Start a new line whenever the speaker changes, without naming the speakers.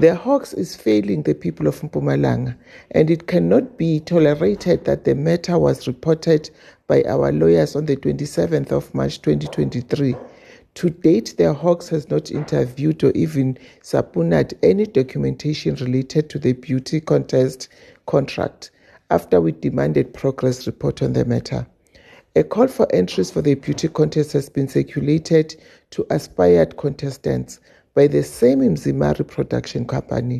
The Hawks is failing the people of Mpumalanga, and it cannot be tolerated that the matter was reported by our lawyers on the 27th of March 2023. To date, the Hawks has not interviewed or even subpoenaed any documentation related to the beauty contest contract after we demanded progress report on the matter. A call for entries for the beauty contest has been circulated to aspired contestants by the same Mzimari production company.